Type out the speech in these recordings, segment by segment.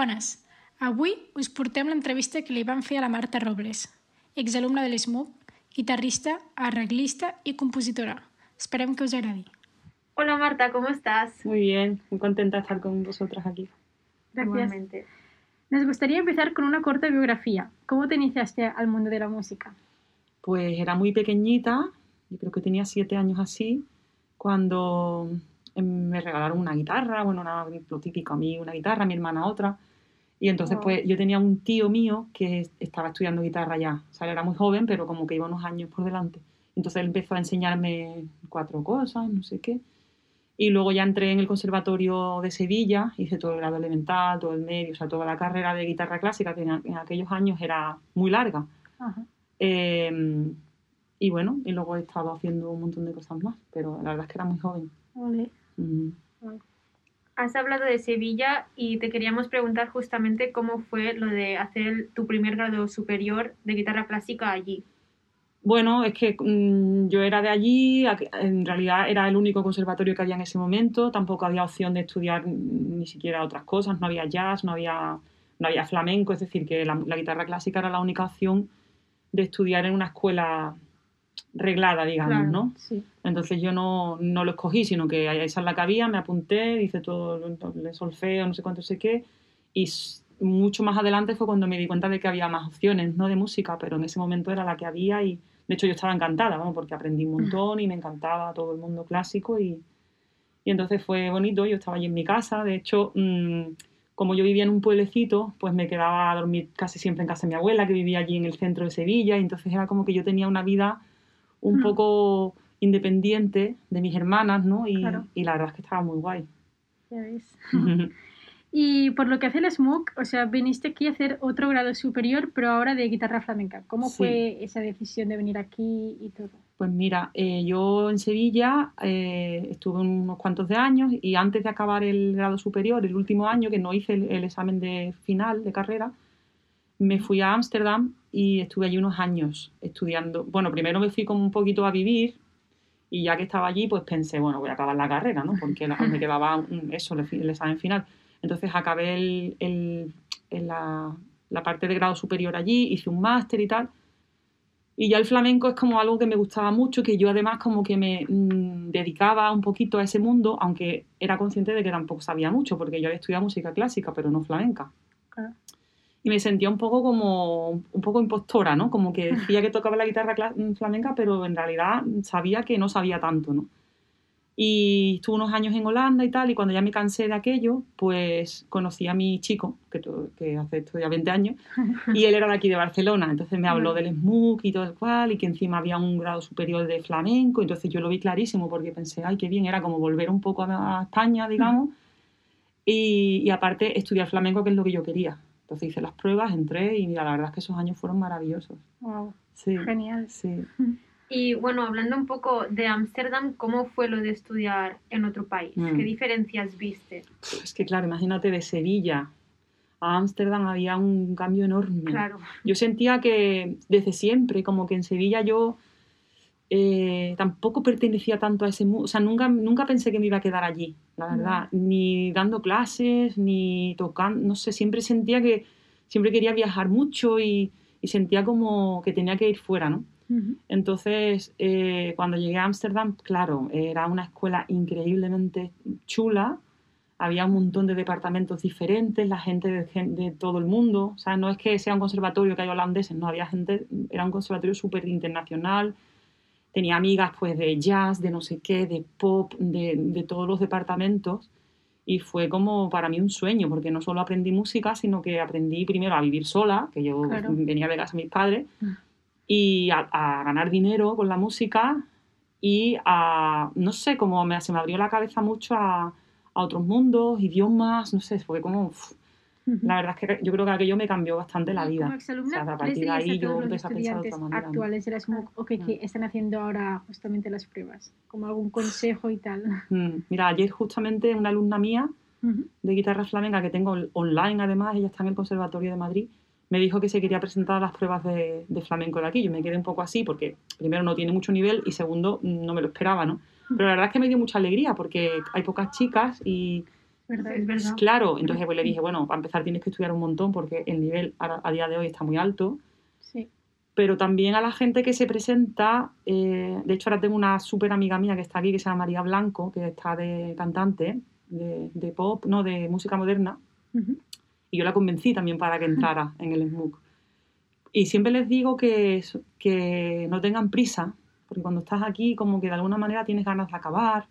Bones. Avui us portem l'entrevista que li van fer a la Marta Robles, exalumna de l'SMUC, guitarrista, arreglista y compositora. Esperem que os agradi. Hola Marta, ¿cómo estás? Muy bien, muy contenta de estar con vosotras aquí. Gracias. Igualmente. Nos gustaría empezar con una corta biografía. ¿Cómo te iniciaste al mundo de la música? Pues era muy pequeñita, yo creo que tenía siete años así, cuando em, me regalaron una guitarra, bueno, una, lo típico, a mí una guitarra, a mi hermana otra. Y entonces, Wow. pues yo tenía un tío mío que estaba estudiando guitarra ya. O sea, era muy joven, pero como que iba unos años por delante. Entonces él empezó a enseñarme cuatro cosas, no sé qué. Y luego ya entré en el Conservatorio de Sevilla, hice todo el grado elemental, todo el medio, o sea, toda la carrera de guitarra clásica, que en, aquellos años era muy larga. Ajá. Eh, y bueno, y luego he estado haciendo un montón de cosas más, pero la verdad es que era muy joven. Ole. Mm. Has hablado de Sevilla y te queríamos preguntar justamente cómo fue lo de hacer tu primer grado superior de guitarra clásica allí. Bueno, es que mm, yo era de allí, en realidad era el único conservatorio que había en ese momento, tampoco había opción de estudiar mm, ni siquiera otras cosas, no había jazz, no había, no había flamenco, es decir, que la guitarra clásica era la única opción de estudiar en una escuela reglada, digamos, Claro. ¿no? Sí. Entonces yo no, no lo escogí, sino que esa es la que había, me apunté, hice todo el solfeo, no sé cuánto, sé qué, y mucho más adelante fue cuando me di cuenta de que había más opciones, ¿no? De música, pero en ese momento era la que había y de hecho yo estaba encantada, ¿no? Porque aprendí un montón y me encantaba todo el mundo clásico y, y entonces fue bonito, yo estaba allí en mi casa, de hecho, mm, como yo vivía en un pueblecito, pues me quedaba a dormir casi siempre en casa de mi abuela, que vivía allí en el centro de Sevilla, y entonces era como que yo tenía una vida un Hmm. poco independiente de mis hermanas, ¿no? Y, Claro. y la verdad es que estaba muy guay. Ya ves. Y por lo que hace el SMUC, o sea, viniste aquí a hacer otro grado superior, pero ahora de guitarra flamenca. ¿Cómo Sí. fue esa decisión de venir aquí y todo? Pues mira, eh, yo en Sevilla eh, estuve unos cuantos de años y antes de acabar el grado superior, el último año, que no hice el, el examen de final de carrera, me fui a Ámsterdam y estuve allí unos años estudiando. Bueno, primero me fui como un poquito a vivir y ya que estaba allí, pues pensé, bueno, voy a acabar la carrera, ¿no? Porque me quedaba eso, el, examen final. Entonces acabé el, el- la, la parte de grado superior allí, hice un máster y tal. Y ya el flamenco es como algo que me gustaba mucho, que yo además como que me mm, dedicaba un poquito a ese mundo, aunque era consciente de que tampoco sabía mucho, porque yo había estudiado música clásica, pero no flamenca. Y me sentía un poco como, un poco impostora, ¿no? Como que decía que tocaba la guitarra cla- flamenca, pero en realidad sabía que no sabía tanto, ¿no? Y estuve unos años en Holanda y tal, y cuando ya me cansé de aquello, pues conocí a mi chico, que, que hace esto ya 20 años, y él era de aquí de Barcelona, entonces me habló del SMUC y todo el cual, y que encima había un grado superior de flamenco, entonces yo lo vi clarísimo porque pensé, ay, qué bien, era como volver un poco a, a España, digamos, y, y aparte estudiar flamenco, que es lo que yo quería. Entonces hice las pruebas, entré, y mira, la verdad es que esos años fueron maravillosos. Wow, Sí, genial. sí. Y bueno, hablando un poco de Ámsterdam, ¿cómo fue lo de estudiar en otro país? Mm. ¿Qué diferencias viste? Es que claro, imagínate de Sevilla a Ámsterdam había un cambio enorme. Claro. Yo sentía que desde siempre, como que en Sevilla yo eh, tampoco pertenecía tanto a ese mundo, o sea, nunca, nunca pensé que me iba a quedar allí, la verdad, ni dando clases, ni tocando, no sé, siempre sentía que siempre quería viajar mucho y, y sentía como que tenía que ir fuera, ¿no? Ujú. Entonces, eh, cuando llegué a Ámsterdam, claro, era una escuela increíblemente chula, había un montón de departamentos diferentes, la gente de, de todo el mundo, o sea, no es que sea un conservatorio que hay holandeses, no, había gente, era un conservatorio súper internacional, tenía amigas pues de jazz, de no sé qué, de pop, de, de todos los departamentos, y fue como para mí un sueño, porque no solo aprendí música, sino que aprendí primero a vivir sola, que yo Claro. venía de casa de mis padres, Mm. y a, a ganar dinero con la música y a, no sé, como me, se me abrió la cabeza mucho a, a otros mundos, idiomas, no sé, fue como, uf, La verdad es que yo creo que aquello me cambió bastante la vida. Como exalumna, O sea, a ¿qué les partir de ahí a yo empecé a pensar de otra manera. actuales de la SMUC o que, que están haciendo ahora justamente las pruebas? Como algún consejo y tal. Mm, Mira, ayer justamente una alumna mía de guitarra flamenca que tengo online además, ella está en el Conservatorio de Madrid, me dijo que se quería presentar a las pruebas de, de flamenco de aquí. Yo me quedé un poco así porque primero no tiene mucho nivel y segundo no me lo esperaba, ¿no? Pero la verdad es que me dio mucha alegría porque hay pocas chicas y ¿Verdad? Es verdad. Claro, entonces pues le dije, bueno, para empezar tienes que estudiar un montón porque el nivel a, a día de hoy está muy alto. Sí. pero también a la gente que se presenta. eh, de hecho, ahora tengo una súper amiga mía que está aquí, que se llama María Blanco, que está de cantante de, de pop, no, de música moderna, Ujú. y yo la convencí también para que entrara en el SMUC. Y siempre les digo que, que no tengan prisa, porque cuando estás aquí, como que de alguna manera tienes ganas de acabar,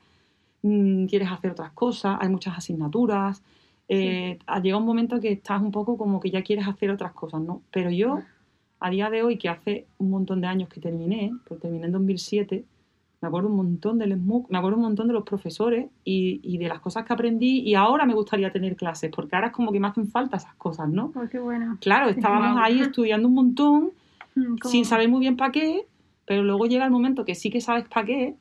mm, quieres hacer otras cosas, hay muchas asignaturas. eh, Llega un momento que estás un poco como que ya quieres hacer otras cosas, ¿no? Pero yo, a día de hoy, que hace un montón de años que terminé, porque terminé en 2007, me acuerdo un montón del SMUC, me acuerdo un montón de los profesores y, y de las cosas que aprendí y ahora me gustaría tener clases, porque ahora es como que me hacen falta esas cosas, ¿no? Oh, qué bueno. Claro, estábamos ahí estudiando un montón sin saber muy bien para qué, pero luego llega el momento que sí que sabes para qué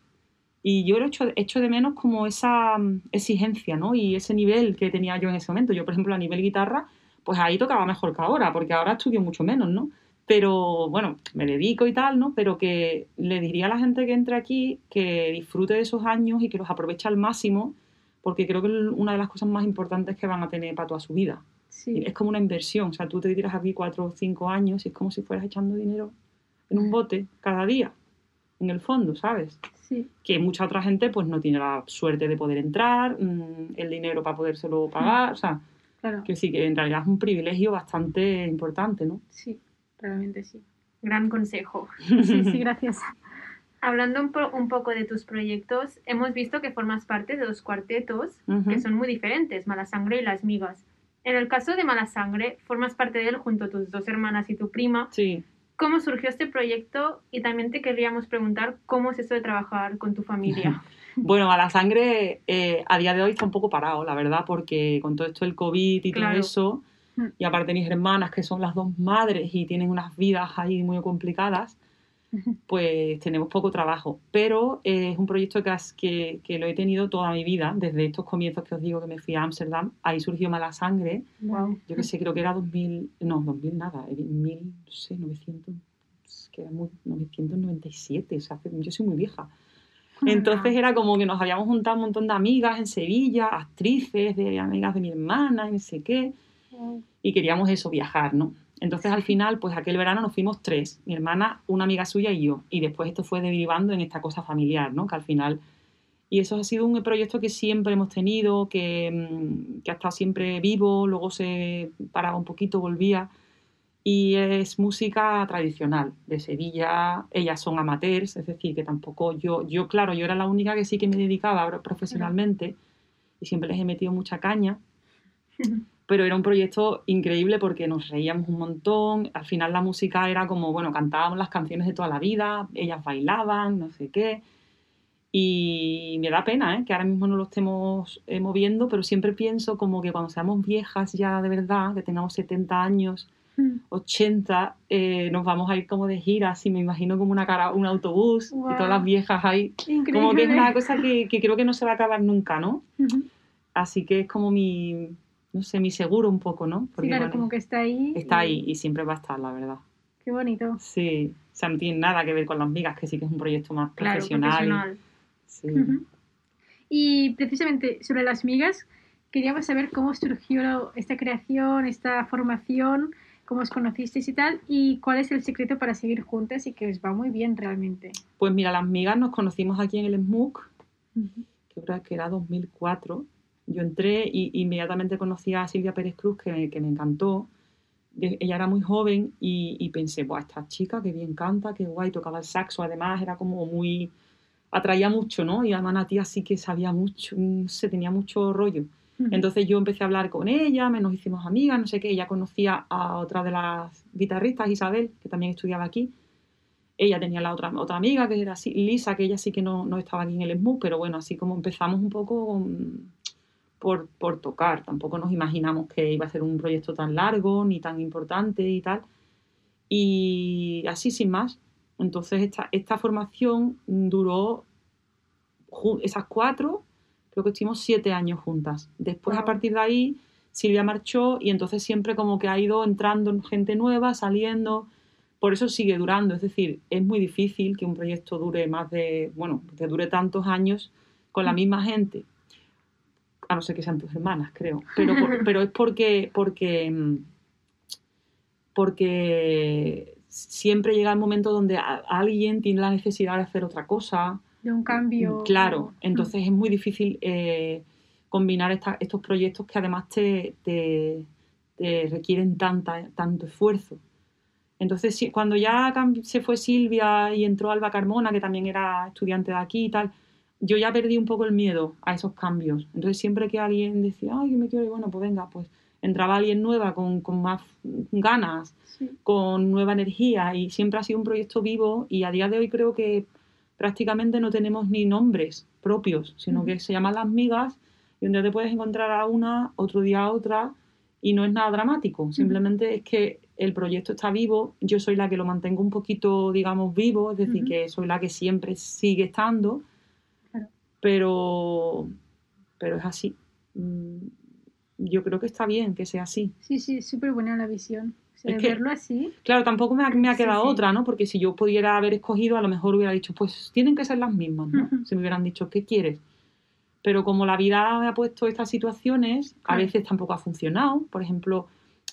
y yo lo echo, echo de menos como esa mm, exigencia, ¿no? Y ese nivel que tenía yo en ese momento. Yo, por ejemplo, a nivel guitarra, pues ahí tocaba mejor que ahora, porque ahora estudio mucho menos, ¿no? Pero bueno, me dedico y tal, ¿no? Pero que le diría a la gente que entre aquí que disfrute de esos años y que los aproveche al máximo, porque creo que es una de las cosas más importantes que van a tener para toda su vida. Sí. Es como una inversión, o sea, tú te tiras aquí cuatro o cinco años y es como si fueras echando dinero en un bote cada día, en el fondo, ¿sabes? Sí. Que mucha otra gente pues no tiene la suerte de poder entrar, mm, el dinero para podérselo pagar, o sea, Claro. que sí que en realidad es un privilegio bastante importante, ¿no? Sí. Realmente sí. Gran consejo. Sí, sí, gracias. Hablando un, po- un poco de tus proyectos, hemos visto que formas parte de dos cuartetos que son muy diferentes, Mala Sangre y Las Migas. En el caso de Mala Sangre, formas parte de él junto a tus dos hermanas y tu prima. Sí, ¿Cómo surgió este proyecto? Y también te querríamos preguntar cómo es eso de trabajar con tu familia. Bueno, a la sangre eh, a día de hoy está un poco parado, la verdad, porque con todo esto del COVID y Claro. todo eso, Mm. y aparte mis hermanas, que son las dos madres y tienen unas vidas ahí muy complicadas, pues tenemos poco trabajo. Pero eh, es un proyecto que, has- que, que lo he tenido toda mi vida, desde estos comienzos que os digo que me fui a Ámsterdam, ahí surgió Mala Sangre, Wow. yo que sé, creo que era 2000, no, 2000 nada, eh, 1000, no sé, 900, que era muy, 997, o sea, yo soy muy vieja. Entonces era como que nos habíamos juntado un montón de amigas en Sevilla, actrices, de amigas de mi hermana, y no sé qué, y queríamos eso, viajar, ¿no? Entonces al final, pues aquel verano nos fuimos tres, mi hermana, una amiga suya y yo, y después esto fue derivando en esta cosa familiar, ¿no? Que al final... Y eso ha sido un proyecto que siempre hemos tenido, que, mm, que ha estado siempre vivo, luego se paraba un poquito, volvía. Y es música tradicional de Sevilla. Ellas son amateurs, es decir, que tampoco yo, yo claro, yo era la única que sí que me dedicaba profesionalmente y siempre les he metido mucha caña. Pero era un proyecto increíble porque nos reíamos un montón. Al final la música era como, bueno, cantábamos las canciones de toda la vida, ellas bailaban, no sé qué. Y me da pena ¿eh? que ahora mismo no lo estemos eh, moviendo, pero siempre pienso como que cuando seamos viejas ya de verdad, que tengamos 70 años, Mm. 80, eh, nos vamos a ir como de gira, así me imagino como una cara, un autobús y todas las viejas ahí. Increíble. Como que es una cosa que, que creo que no se va a acabar nunca, ¿no? Así que es como mi, no sé, mi seguro un poco, ¿no? Sí, claro, bueno, como que está ahí. está y- ahí y siempre va a estar, la verdad. Qué bonito. Sí, o sea, no tiene nada que ver con las migas, que sí que es un proyecto más Claro, profesional. profesional. Sí. Ujú. Y precisamente sobre las migas, queríamos saber cómo surgió esta creación, esta formación, cómo os conocisteis y tal, y cuál es el secreto para seguir juntas y que os va muy bien realmente. Pues mira, las migas nos conocimos aquí en el SMUC, que creo que era 2004. Yo entré y inmediatamente conocí a Silvia Pérez Cruz, que me, que me encantó. Ella era muy joven y, y pensé, Buah, esta chica que bien canta, qué guay, tocaba el saxo, además era como muy... atraía mucho, ¿no? Y además la tía sí que sabía mucho, no sé, tenía mucho rollo. Entonces yo empecé a hablar con ella, me nos hicimos amigas, no sé qué. Ella conocía a otra de las guitarristas, Isabel, que también estudiaba aquí. Ella tenía la otra, otra amiga, que era así, Lisa, que ella sí que no, no estaba aquí en el SMU, pero bueno, así como empezamos un poco mm, por, por tocar. Tampoco nos imaginamos que iba a ser un proyecto tan largo ni tan importante y tal. Y así sin más. Entonces esta, esta formación duró esas cuatro, creo que estuvimos siete años juntas. Después, a partir de ahí, Silvia marchó y entonces siempre como que ha ido entrando gente nueva, saliendo. Por eso sigue durando. Es decir, es muy difícil que un proyecto dure más de, bueno, que dure tantos años con la Mm. misma gente. A no ser que sean tus hermanas, creo. Pero, por- pero es porque, porque, mm, porque siempre llega el momento donde alguien tiene la necesidad de hacer otra cosa. De un cambio. Claro, Mm. entonces es muy difícil eh, combinar esta- estos proyectos que además te, te- te requieren tanta, tanto esfuerzo. Entonces, cuando ya se fue Silvia y entró Alba Carmona, que también era estudiante de aquí y tal, yo ya perdí un poco el miedo a esos cambios. Entonces, siempre que alguien decía, ay, que me quiero ir, bueno, pues venga, pues entraba alguien nueva con, con más ganas, Sí. con nueva energía y siempre ha sido un proyecto vivo y a día de hoy creo que prácticamente no tenemos ni nombres propios, sino que se llaman las migas y un día te puedes encontrar a una, otro día a otra y no es nada dramático, simplemente es que el proyecto está vivo, yo soy la que lo mantengo un poquito, digamos, vivo, es decir, que soy la que siempre sigue estando. Pero, pero es así. Mm, Yo creo que está bien que sea así. Sí, sí, súper buena la visión. O sea, Es que- verlo así. Claro, tampoco me ha, me ha quedado sí. otra, ¿no? Porque si yo pudiera haber escogido, a lo mejor hubiera dicho, pues tienen que ser las mismas, ¿no? Si me hubieran dicho, ¿qué quieres? Pero como la vida me ha puesto estas situaciones, a veces tampoco ha funcionado. Por ejemplo,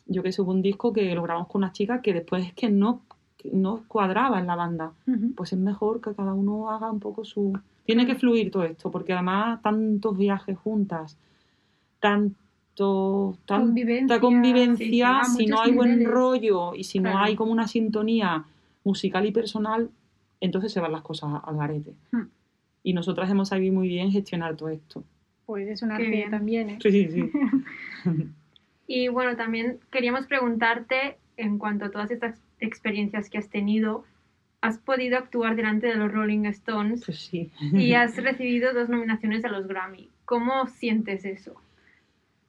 yo que sé, hubo un disco que lo grabamos con unas chicas que después es que no, que no cuadraba en la banda. Ujú. Pues es mejor que cada uno haga un poco su... Tiene que fluir todo esto, porque además tantos viajes juntas, tanto, tan- Convivencia. sí, si no hay buen rollo y si no hay como una sintonía musical y personal, entonces se van las cosas al garete. Hmm. Y nosotras hemos sabido muy bien gestionar todo esto. Pues es un Qué arte bien. también, ¿eh? Sí, sí, sí. Y bueno, también queríamos preguntarte, en cuanto a todas estas experiencias que has tenido, has podido actuar delante de los Rolling Stones Pues sí. y has recibido dos nominaciones a los Grammy. ¿Cómo sientes eso?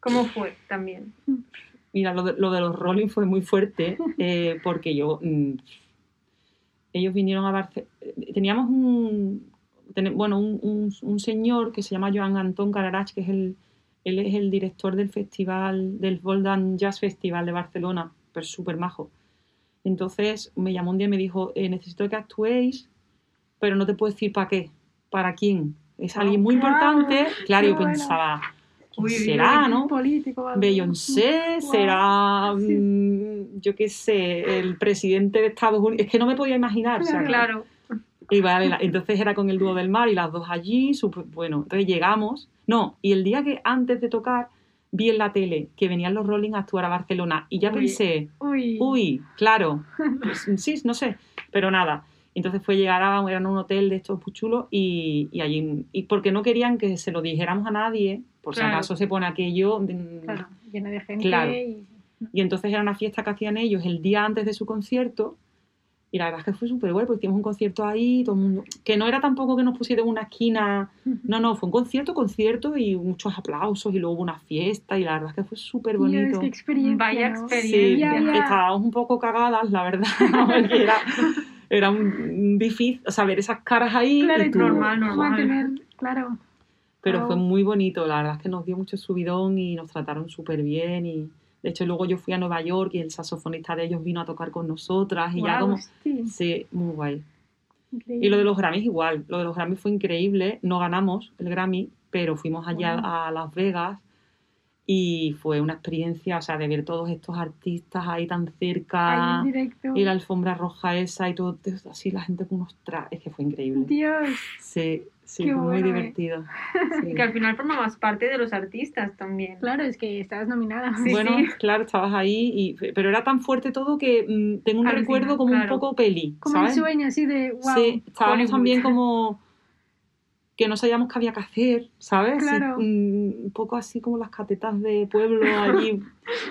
¿Cómo fue también? Mira, lo de, lo de los Rolling fue muy fuerte eh, porque yo. mm, ellos vinieron a Barcelona. Teníamos un. bueno, un, un- un señor que se llama Joan Antón Cararach, que es el. Él es el director del festival, del Voldan Jazz Festival de Barcelona, pero súper majo. Entonces me llamó un día y me dijo: eh, Necesito que actuéis, pero no te puedo decir para qué, para quién. Es alguien muy Claro, importante. Claro, yo pensaba, ¿quién será, no? Político. Beyoncé, será, mm, yo qué sé, el presidente de Estados Unidos. Es que no me podía imaginar. Claro. Y vale, entonces era con el dúo del mar y las dos allí, bueno, entonces llegamos. No, y el día que antes de tocar vi en la tele que venían los Rolling a actuar a Barcelona y ya Uy. pensé, Uy. uy, claro, pues, sí, no sé, pero nada. Entonces fue llegar a un hotel de estos muy chulos y, y allí, y porque no querían que se lo dijéramos a nadie, por si acaso se pone aquello, mm, Claro, lleno de gente. Claro. y- y entonces era una fiesta que hacían ellos el día antes de su concierto. Y la verdad es que fue súper bueno, porque hicimos un concierto ahí, todo el mundo. Que no era tampoco que nos pusieran en una esquina. No, no, fue un concierto, concierto y muchos aplausos y luego hubo una fiesta. Y la verdad es que fue súper Dios, bonito. qué experiencia. Vaya ¿no? experiencia. Sí, Ya, ya. estábamos un poco cagadas, la verdad. porque era, era un, un difícil, o sea, ver esas caras ahí. Claro, y tú- normal, normal. Mantener, claro. pero Wow. fue muy bonito, la verdad es que nos dio mucho subidón y nos trataron súper bien y de hecho luego yo fui a Nueva York y el saxofonista de ellos vino a tocar con nosotras y ya como sí, sí, muy guay. increíble. Y lo de los Grammys igual, lo de los Grammys fue increíble, no ganamos el Grammy, pero fuimos allá Wow. a Las Vegas y fue una experiencia, o sea, de ver todos estos artistas ahí tan cerca Ahí en directo. y la alfombra roja esa y todo así la gente con unos trajes, es que fue increíble. Dios. Sí, sí, Qué fue muy bueno, eh. divertido. Sí. que al final formabas parte de los artistas también. Claro, es que estabas nominada. Sí, bueno, sí. claro, estabas ahí, y, pero era tan fuerte todo que mm, tengo un Al recuerdo final, como claro. un poco peli, Como ¿sabes? el sueño así de wow. sí, estábamos también como que no sabíamos qué había que hacer, ¿sabes? Claro. un poco así como las catetas de pueblo allí,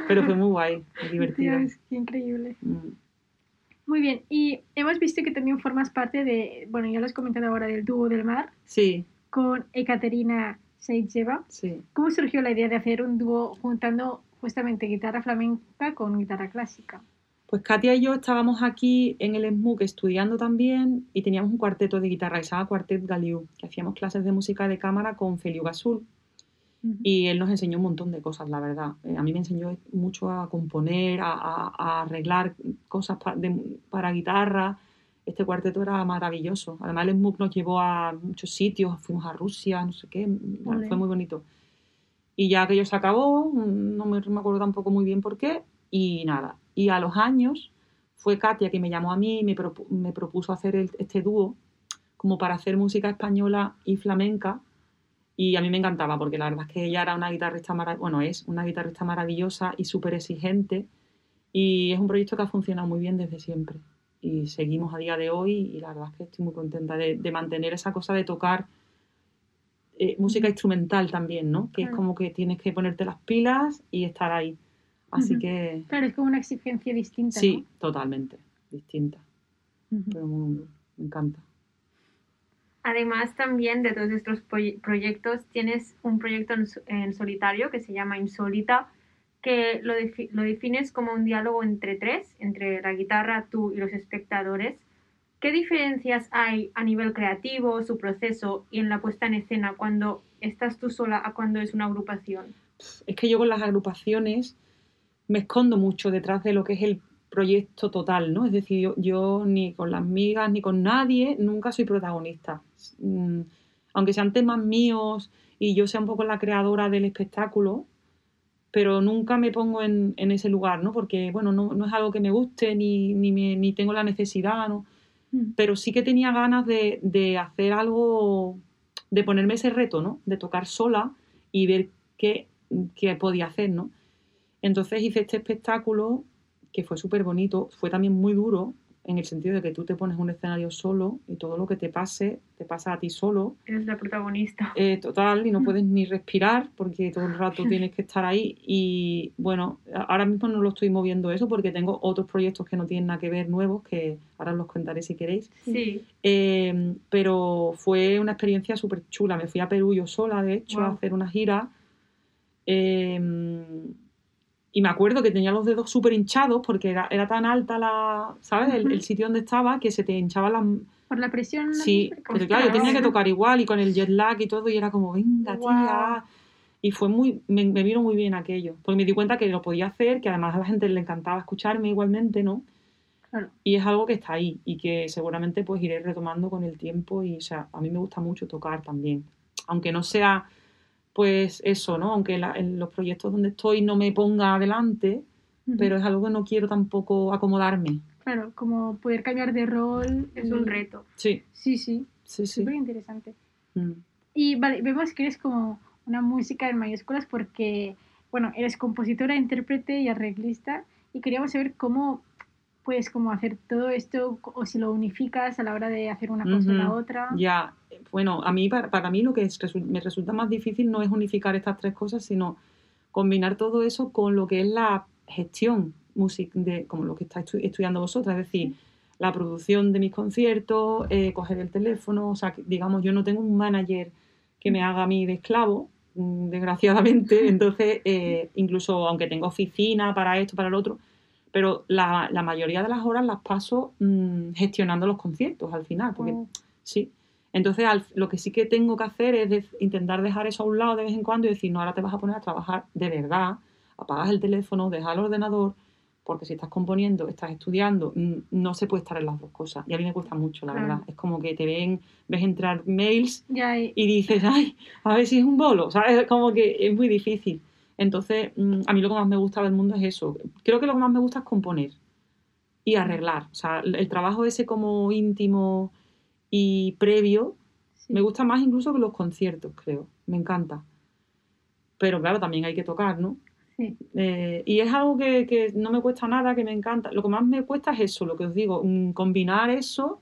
pero fue muy guay, muy divertido. Dios, qué increíble. Mm. Muy bien, y hemos visto que también formas parte de, bueno, ya lo has comentado ahora, del dúo del mar Sí, con Ekaterina Seitjeva. sí. ¿Cómo surgió la idea de hacer un dúo juntando justamente guitarra flamenca con guitarra clásica? Pues Katia y yo estábamos aquí en el SMUC estudiando también y teníamos un cuarteto de guitarra que se llama Cuartet Galiu, que hacíamos clases de música de cámara con Feliu Gasul. Y él nos enseñó un montón de cosas, la verdad. Eh, a mí me enseñó mucho a componer, a, a- a arreglar cosas pa- de- para guitarra. Este cuarteto era maravilloso. Además, el MOOC nos llevó a muchos sitios, fuimos a Rusia, no sé qué. Bueno, Ole. fue muy bonito. Y ya aquello se acabó, no me, me acuerdo tampoco muy bien por qué, y nada. Y a los años fue Katia que me llamó a mí y me, propu- me propuso hacer el- este dúo como para hacer música española y flamenca. Y a mí me encantaba porque la verdad es que ella era una guitarrista, bueno, es una guitarrista maravillosa y súper exigente. Y es un proyecto que ha funcionado muy bien desde siempre. Y seguimos a día de hoy y la verdad es que estoy muy contenta de, de mantener esa cosa de tocar eh, música instrumental también, ¿no? Que es como que tienes que ponerte las pilas y estar ahí. Así Ujú. que Claro, es como una exigencia distinta. sí, totalmente distinta. ¿no? Ujú. Pero muy- me encanta. Además también de todos estos proye- proyectos, tienes un proyecto en, en solitario que se llama Insólita, que lo, defi- lo defines como un diálogo entre tres, entre la guitarra, tú y los espectadores. ¿Qué diferencias hay a nivel creativo, su proceso y en la puesta en escena cuando estás tú sola a cuando es una agrupación? Es que yo con las agrupaciones me escondo mucho detrás de lo que es el proyecto total, ¿no? Es decir, yo, yo ni con las migas ni con nadie nunca soy protagonista. Mm, Aunque sean temas míos y yo sea un poco la creadora del espectáculo, pero nunca me pongo en, en ese lugar, ¿no? Porque, bueno, no, no es algo que me guste ni, ni, me- ni tengo la necesidad, ¿no? Mm. pero sí que tenía ganas de, de hacer algo, de ponerme ese reto, ¿no? De tocar sola y ver qué, qué podía hacer, ¿no? Entonces hice este espectáculo que fue súper bonito, fue también muy duro en el sentido de que tú te pones un escenario solo y todo lo que te pase, te pasa a ti solo, Eres la protagonista. eh, total, y no Mm. puedes ni respirar porque todo el rato tienes que estar ahí. Y bueno, ahora mismo no lo estoy moviendo eso porque tengo otros proyectos que no tienen nada que ver nuevos, que ahora os los contaré si queréis. Sí, Eh, pero fue una experiencia súper chula. Me fui a Perú yo sola, de hecho, a hacer una gira. Eh, y me acuerdo que tenía los dedos súper hinchados porque era, era tan alta la, ¿sabes? El, sitio donde estaba que se te hinchaban las... Por la presión. Sí, pero claro, yo tenía que tocar igual y con el jet lag y todo y era como, venga, Guau. tía. Y fue muy, me, me vino muy bien aquello, porque me di cuenta que lo podía hacer, que además a la gente le encantaba escucharme igualmente, ¿no? Claro. Y es algo que está ahí y que seguramente pues iré retomando con el tiempo y o sea, a mí me gusta mucho tocar también. Aunque no sea pues eso, ¿no? Aunque la- en los proyectos donde estoy no me ponga adelante, Ujú. pero es algo que no quiero tampoco acomodarme. Claro, como poder cambiar de rol. es un reto. Sí, Sí, sí. sí, sí. Súper interesante. Mm. Y vale, vemos que eres como una música en mayúsculas porque, bueno, eres compositora, intérprete y arreglista y queríamos saber cómo puedes como hacer todo esto o si lo unificas a la hora de hacer una cosa o la otra. Ya, bueno, a mí, para, para mí lo que es- me resulta más difícil no es unificar estas tres cosas, sino combinar todo eso con lo que es la gestión music de, como lo que estáis estu- estudiando vosotras, es decir, la producción de mis conciertos, eh, coger el teléfono, o sea, que, digamos, yo no tengo un manager que me haga a mí de esclavo, mm, desgraciadamente, entonces, eh, incluso aunque tengo oficina para esto, para lo otro, pero la, la mayoría de las horas las paso mm, gestionando los conciertos al final, porque Oh, Sí. Entonces, al- lo que sí que tengo que hacer es de- intentar dejar eso a un lado de vez en cuando y decir, no, ahora te vas a poner a trabajar de verdad, apagas el teléfono, dejas el ordenador, porque si estás componiendo, estás estudiando, mm, no se puede estar en las dos cosas. Y a mí me cuesta mucho, la verdad. Es como que te ven, ves entrar mails ya, y- y dices, ay, a ver si es un bolo, ¿sabes? Es como que es muy difícil. Entonces, mm, a mí lo que más me gusta del mundo es eso. Creo que lo que más me gusta es componer y arreglar. O sea, el trabajo ese como íntimo y previo sí. me gusta más incluso que los conciertos, creo. Me encanta. Pero claro, también hay que tocar, ¿no? Sí. Eh, y es algo que, que no me cuesta nada, que me encanta. Lo que más me cuesta es eso, lo que os digo, mm, combinar eso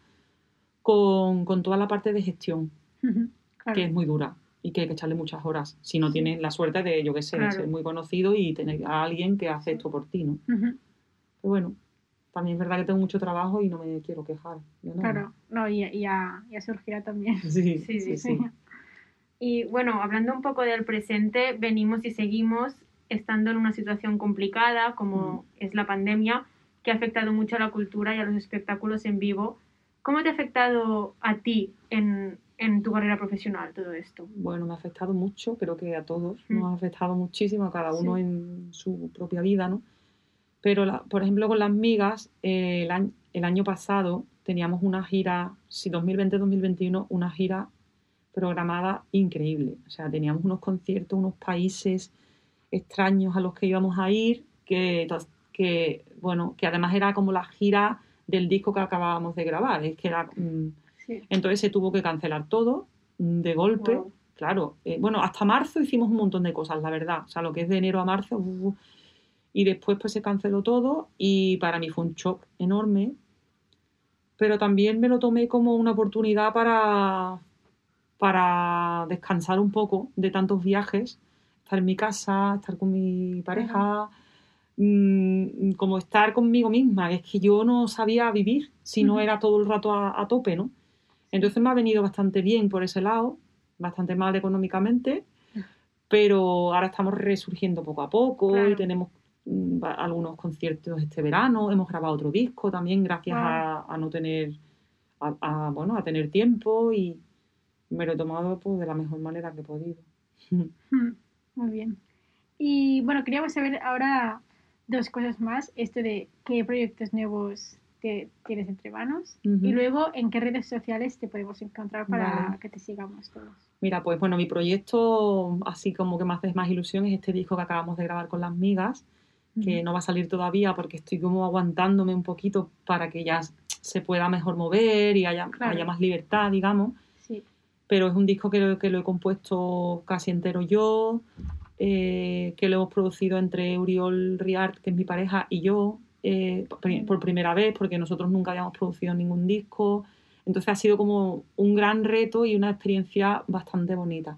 con, con toda la parte de gestión, claro. que es muy dura y que hay que echarle muchas horas. Si no tienes la suerte de, yo qué sé, de Claro. ser muy conocido y tener a alguien que hace esto por ti, ¿no? Ujú, Pero bueno, también es verdad que tengo mucho trabajo y no me quiero quejar. Claro, no, y, y ya, ya surgirá también. Sí, Sí, sí, sí. sí. Y bueno, hablando un poco del presente, venimos y seguimos estando en una situación complicada como es la pandemia, que ha afectado mucho a la cultura y a los espectáculos en vivo. ¿Cómo te ha afectado a ti en, en tu carrera profesional todo esto? Bueno, me ha afectado mucho, creo que a todos Mm. nos ha afectado muchísimo, a cada uno Sí. en su propia vida, ¿no? Pero, la- por ejemplo, con las migas, eh, el, año, el año pasado teníamos una gira, sí, 2020-2021, una gira programada increíble. O sea, teníamos unos conciertos, unos países extraños a los que íbamos a ir, que, que bueno, que además era como la gira del disco que acabábamos de grabar. Es que era, Entonces se tuvo que cancelar todo mm, de golpe. Claro, eh, bueno, hasta marzo hicimos un montón de cosas, la verdad. O sea, lo que es de enero a marzo. Uh, y después pues se canceló todo y para mí fue un shock enorme. Pero también me lo tomé como una oportunidad para, para descansar un poco de tantos viajes, estar en mi casa, estar con mi pareja, mm, como estar conmigo misma. Es que yo no sabía vivir si no era todo el rato a, tope, ¿no? Entonces me ha venido bastante bien por ese lado, bastante mal económicamente, pero ahora estamos resurgiendo poco a poco y tenemos mm, algunos conciertos este verano, hemos grabado otro disco también gracias a, no tener, bueno, a tener tiempo y, me lo he tomado pues, de la mejor manera que he podido. Hmm, muy bien. Y bueno, queríamos saber ahora dos cosas más. Esto de qué proyectos nuevos te, tienes entre manos. Y luego en qué redes sociales te podemos encontrar para que te sigamos todos. Mira, pues bueno, mi proyecto así como que me hace más ilusión es este disco que acabamos de grabar con las migas, que no va a salir todavía porque estoy como aguantándome un poquito para que ya se pueda mejor mover y haya, haya más libertad, digamos. Pero es un disco que lo, que lo he compuesto casi entero yo, eh, que lo hemos producido entre Uriol Riart, que es mi pareja, y yo, eh, por primera vez, porque nosotros nunca habíamos producido ningún disco. Entonces ha sido como un gran reto y una experiencia bastante bonita.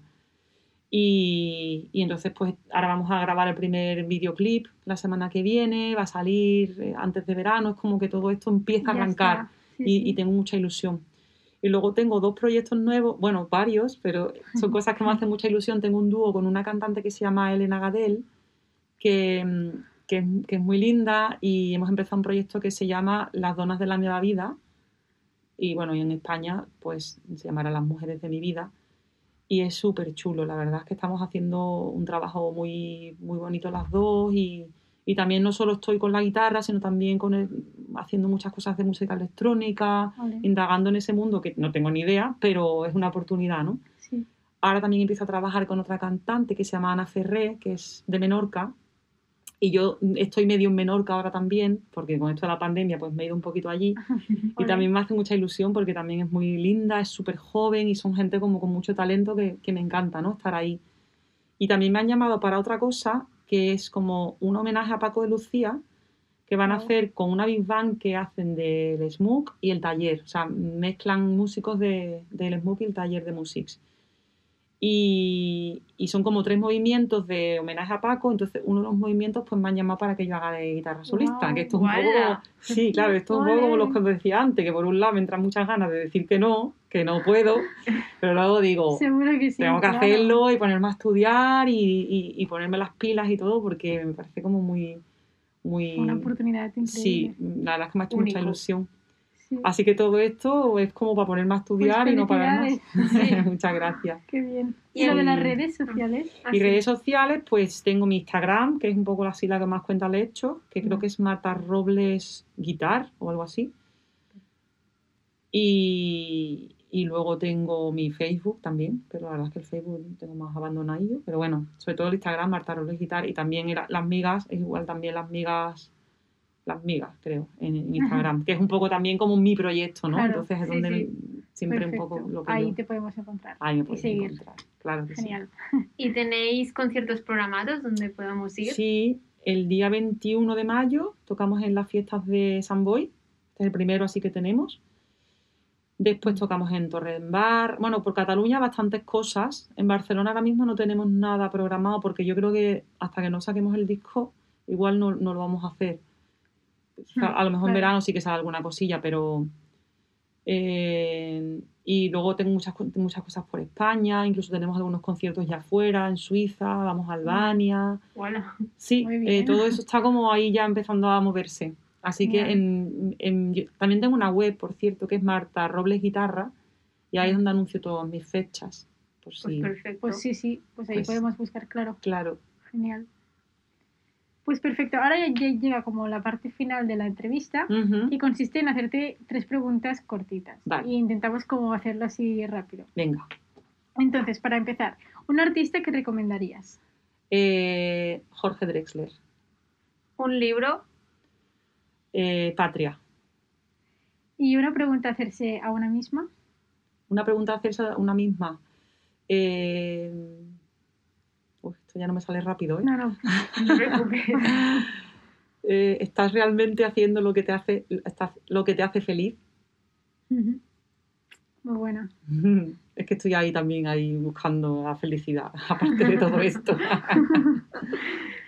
Y, entonces, pues ahora vamos a grabar el primer videoclip la semana que viene, va a salir eh, antes de verano, es como que todo esto empieza a arrancar y, tengo mucha ilusión. Y luego tengo dos proyectos nuevos, bueno, varios, pero son cosas que me hacen mucha ilusión. Tengo un dúo con una cantante que se llama Elena Gadel, que, que, es muy linda y hemos empezado un proyecto que se llama Las Donas de la Nueva Vida. Y bueno, y en España pues se llamará Las Mujeres de mi Vida. Y es súper chulo, la verdad es que estamos haciendo un trabajo muy, muy bonito las dos y, y también no solo estoy con la guitarra, sino también con haciendo muchas cosas de música electrónica, indagando en ese mundo que no tengo ni idea, pero es una oportunidad, ¿no? Sí. Ahora también empiezo a trabajar con otra cantante que se llama Ana Ferré, que es de Menorca, y yo estoy medio en Menorca ahora también, porque con esto de la pandemia pues me he ido un poquito allí. y también me hace mucha ilusión porque también es muy linda, es súper joven y son gente como con mucho talento que, que, me encanta, ¿no? Estar ahí. Y también me han llamado para otra cosa que es como un homenaje a Paco de Lucía, que van a hacer con una Big Bang que hacen del Smook y el taller. O sea, mezclan músicos de, del Smook y el taller de Musics. Y, y, son como tres movimientos de homenaje a Paco, entonces uno de los movimientos pues me han llamado para que yo haga de guitarra solista, que esto es un poco, sí, claro, esto es un poco como lo que os decía antes, que por un lado me entran muchas ganas de decir que no, que no puedo, pero luego digo, tengo que hacerlo y ponerme a estudiar y, y, ponerme las pilas y todo, porque me parece como muy... muy Una oportunidad increíble. Sí, la verdad es que me ha hecho mucha ilusión. Así que todo esto es como para ponerme a estudiar pues y no para más. Muchas gracias. Qué bien. ¿Y, lo de las redes sociales? Y redes sociales, pues tengo mi Instagram, que es un poco la sigla que más cuenta le he hecho, que creo que es Marta Robles Guitar o algo así. Y, y luego tengo mi Facebook también, pero la verdad es que el Facebook tengo más abandonado. Pero bueno, sobre todo el Instagram, Marta Robles Guitar, y también las migas, es igual también las migas las migas, creo, en, Instagram, que es un poco también como mi proyecto, ¿no? Entonces es donde siempre un poco lo que Ahí te podemos encontrar. Ahí me y seguir. encontrar, claro que Genial. ¿Y tenéis conciertos programados donde podamos ir? Sí, el día 21 de mayo tocamos en las fiestas de San Boy, este es el primero así que tenemos. Después tocamos en Torredembar. Bueno, por Cataluña bastantes cosas. En Barcelona ahora mismo no tenemos nada programado porque yo creo que hasta que no saquemos el disco igual no, no lo vamos a hacer a lo mejor en verano sí que sale alguna cosilla, pero... Eh, y luego tengo muchas, muchas cosas por España, incluso tenemos algunos conciertos ya afuera, en Suiza, vamos a Albania. Sí, eh, todo eso está como ahí ya empezando a moverse. Así que también tengo una web, por cierto, que es Marta Robles Guitarra, y ahí es donde anuncio todas mis fechas. pues perfecto. Pues sí, sí, pues ahí pues podemos buscar, claro. Claro. Genial. Pues perfecto, ahora ya llega como la parte final de la entrevista y consiste en hacerte tres preguntas cortitas. Y intentamos como hacerlo así rápido. Venga. Entonces, para empezar, un artista que recomendarías. Eh, Jorge Drexler. Un libro. Eh, Patria. Y una pregunta a hacerse a una misma. Una pregunta a hacerse a una misma. Eh, uf, esto ya no me sale rápido, ¿eh? No, no. No. Eh, ¿Estás realmente haciendo lo que te hace, estás- lo que te hace feliz? Muy buena. Es que estoy ahí también ahí buscando la felicidad, aparte de todo esto.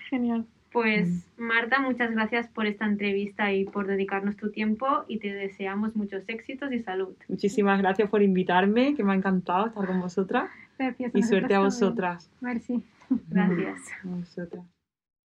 Genial. Pues Marta, muchas gracias por esta entrevista y por dedicarnos tu tiempo y te deseamos muchos éxitos y salud. Muchísimas gracias por invitarme, que me ha encantado estar con vosotras. Gracias. Y suerte a vosotras. Merci. Gracias.